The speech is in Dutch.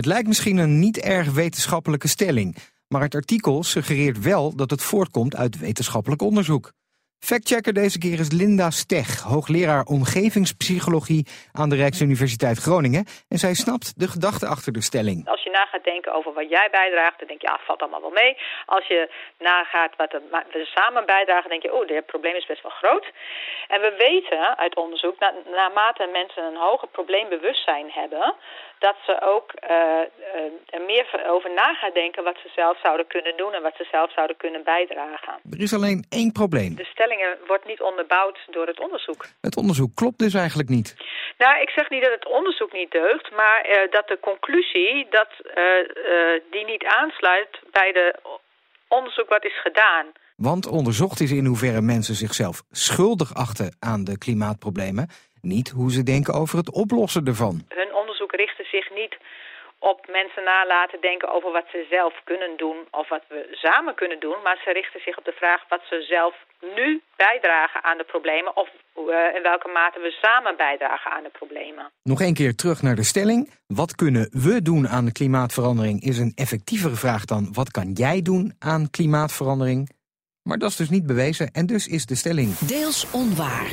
Het lijkt misschien een niet erg wetenschappelijke stelling, maar het artikel suggereert wel dat het voortkomt uit wetenschappelijk onderzoek. Factchecker deze keer is Linda Steg, hoogleraar omgevingspsychologie aan de Rijksuniversiteit Groningen. En zij snapt de gedachte achter de stelling. Als je na gaat denken over wat jij bijdraagt, dan denk je, ja, valt allemaal wel mee. Als je nagaat wat we samen bijdragen, denk je, oh, dit probleem is best wel groot. En we weten uit onderzoek, na, naarmate mensen een hoger probleembewustzijn hebben, dat ze ook uh, er meer over na gaan denken wat ze zelf zouden kunnen doen en wat ze zelf zouden kunnen bijdragen. Er is alleen één probleem. De wordt niet onderbouwd door het onderzoek. Het onderzoek klopt dus eigenlijk niet. Nou, ik zeg niet dat het onderzoek niet deugt, maar uh, dat de conclusie dat die niet aansluit bij de onderzoek wat is gedaan. Want onderzocht is in hoeverre mensen zichzelf schuldig achten aan de klimaatproblemen, niet hoe ze denken over het oplossen ervan. Hun onderzoek richtte zich niet op mensen nalaten denken over wat ze zelf kunnen doen of wat we samen kunnen doen, maar ze richten zich op de vraag wat ze zelf nu bijdragen aan de problemen of uh, in welke mate we samen bijdragen aan de problemen. Nog een keer terug naar de stelling. Wat kunnen we doen aan de klimaatverandering is een effectievere vraag dan wat kan jij doen aan klimaatverandering? Maar dat is dus niet bewezen en dus is de stelling deels onwaar.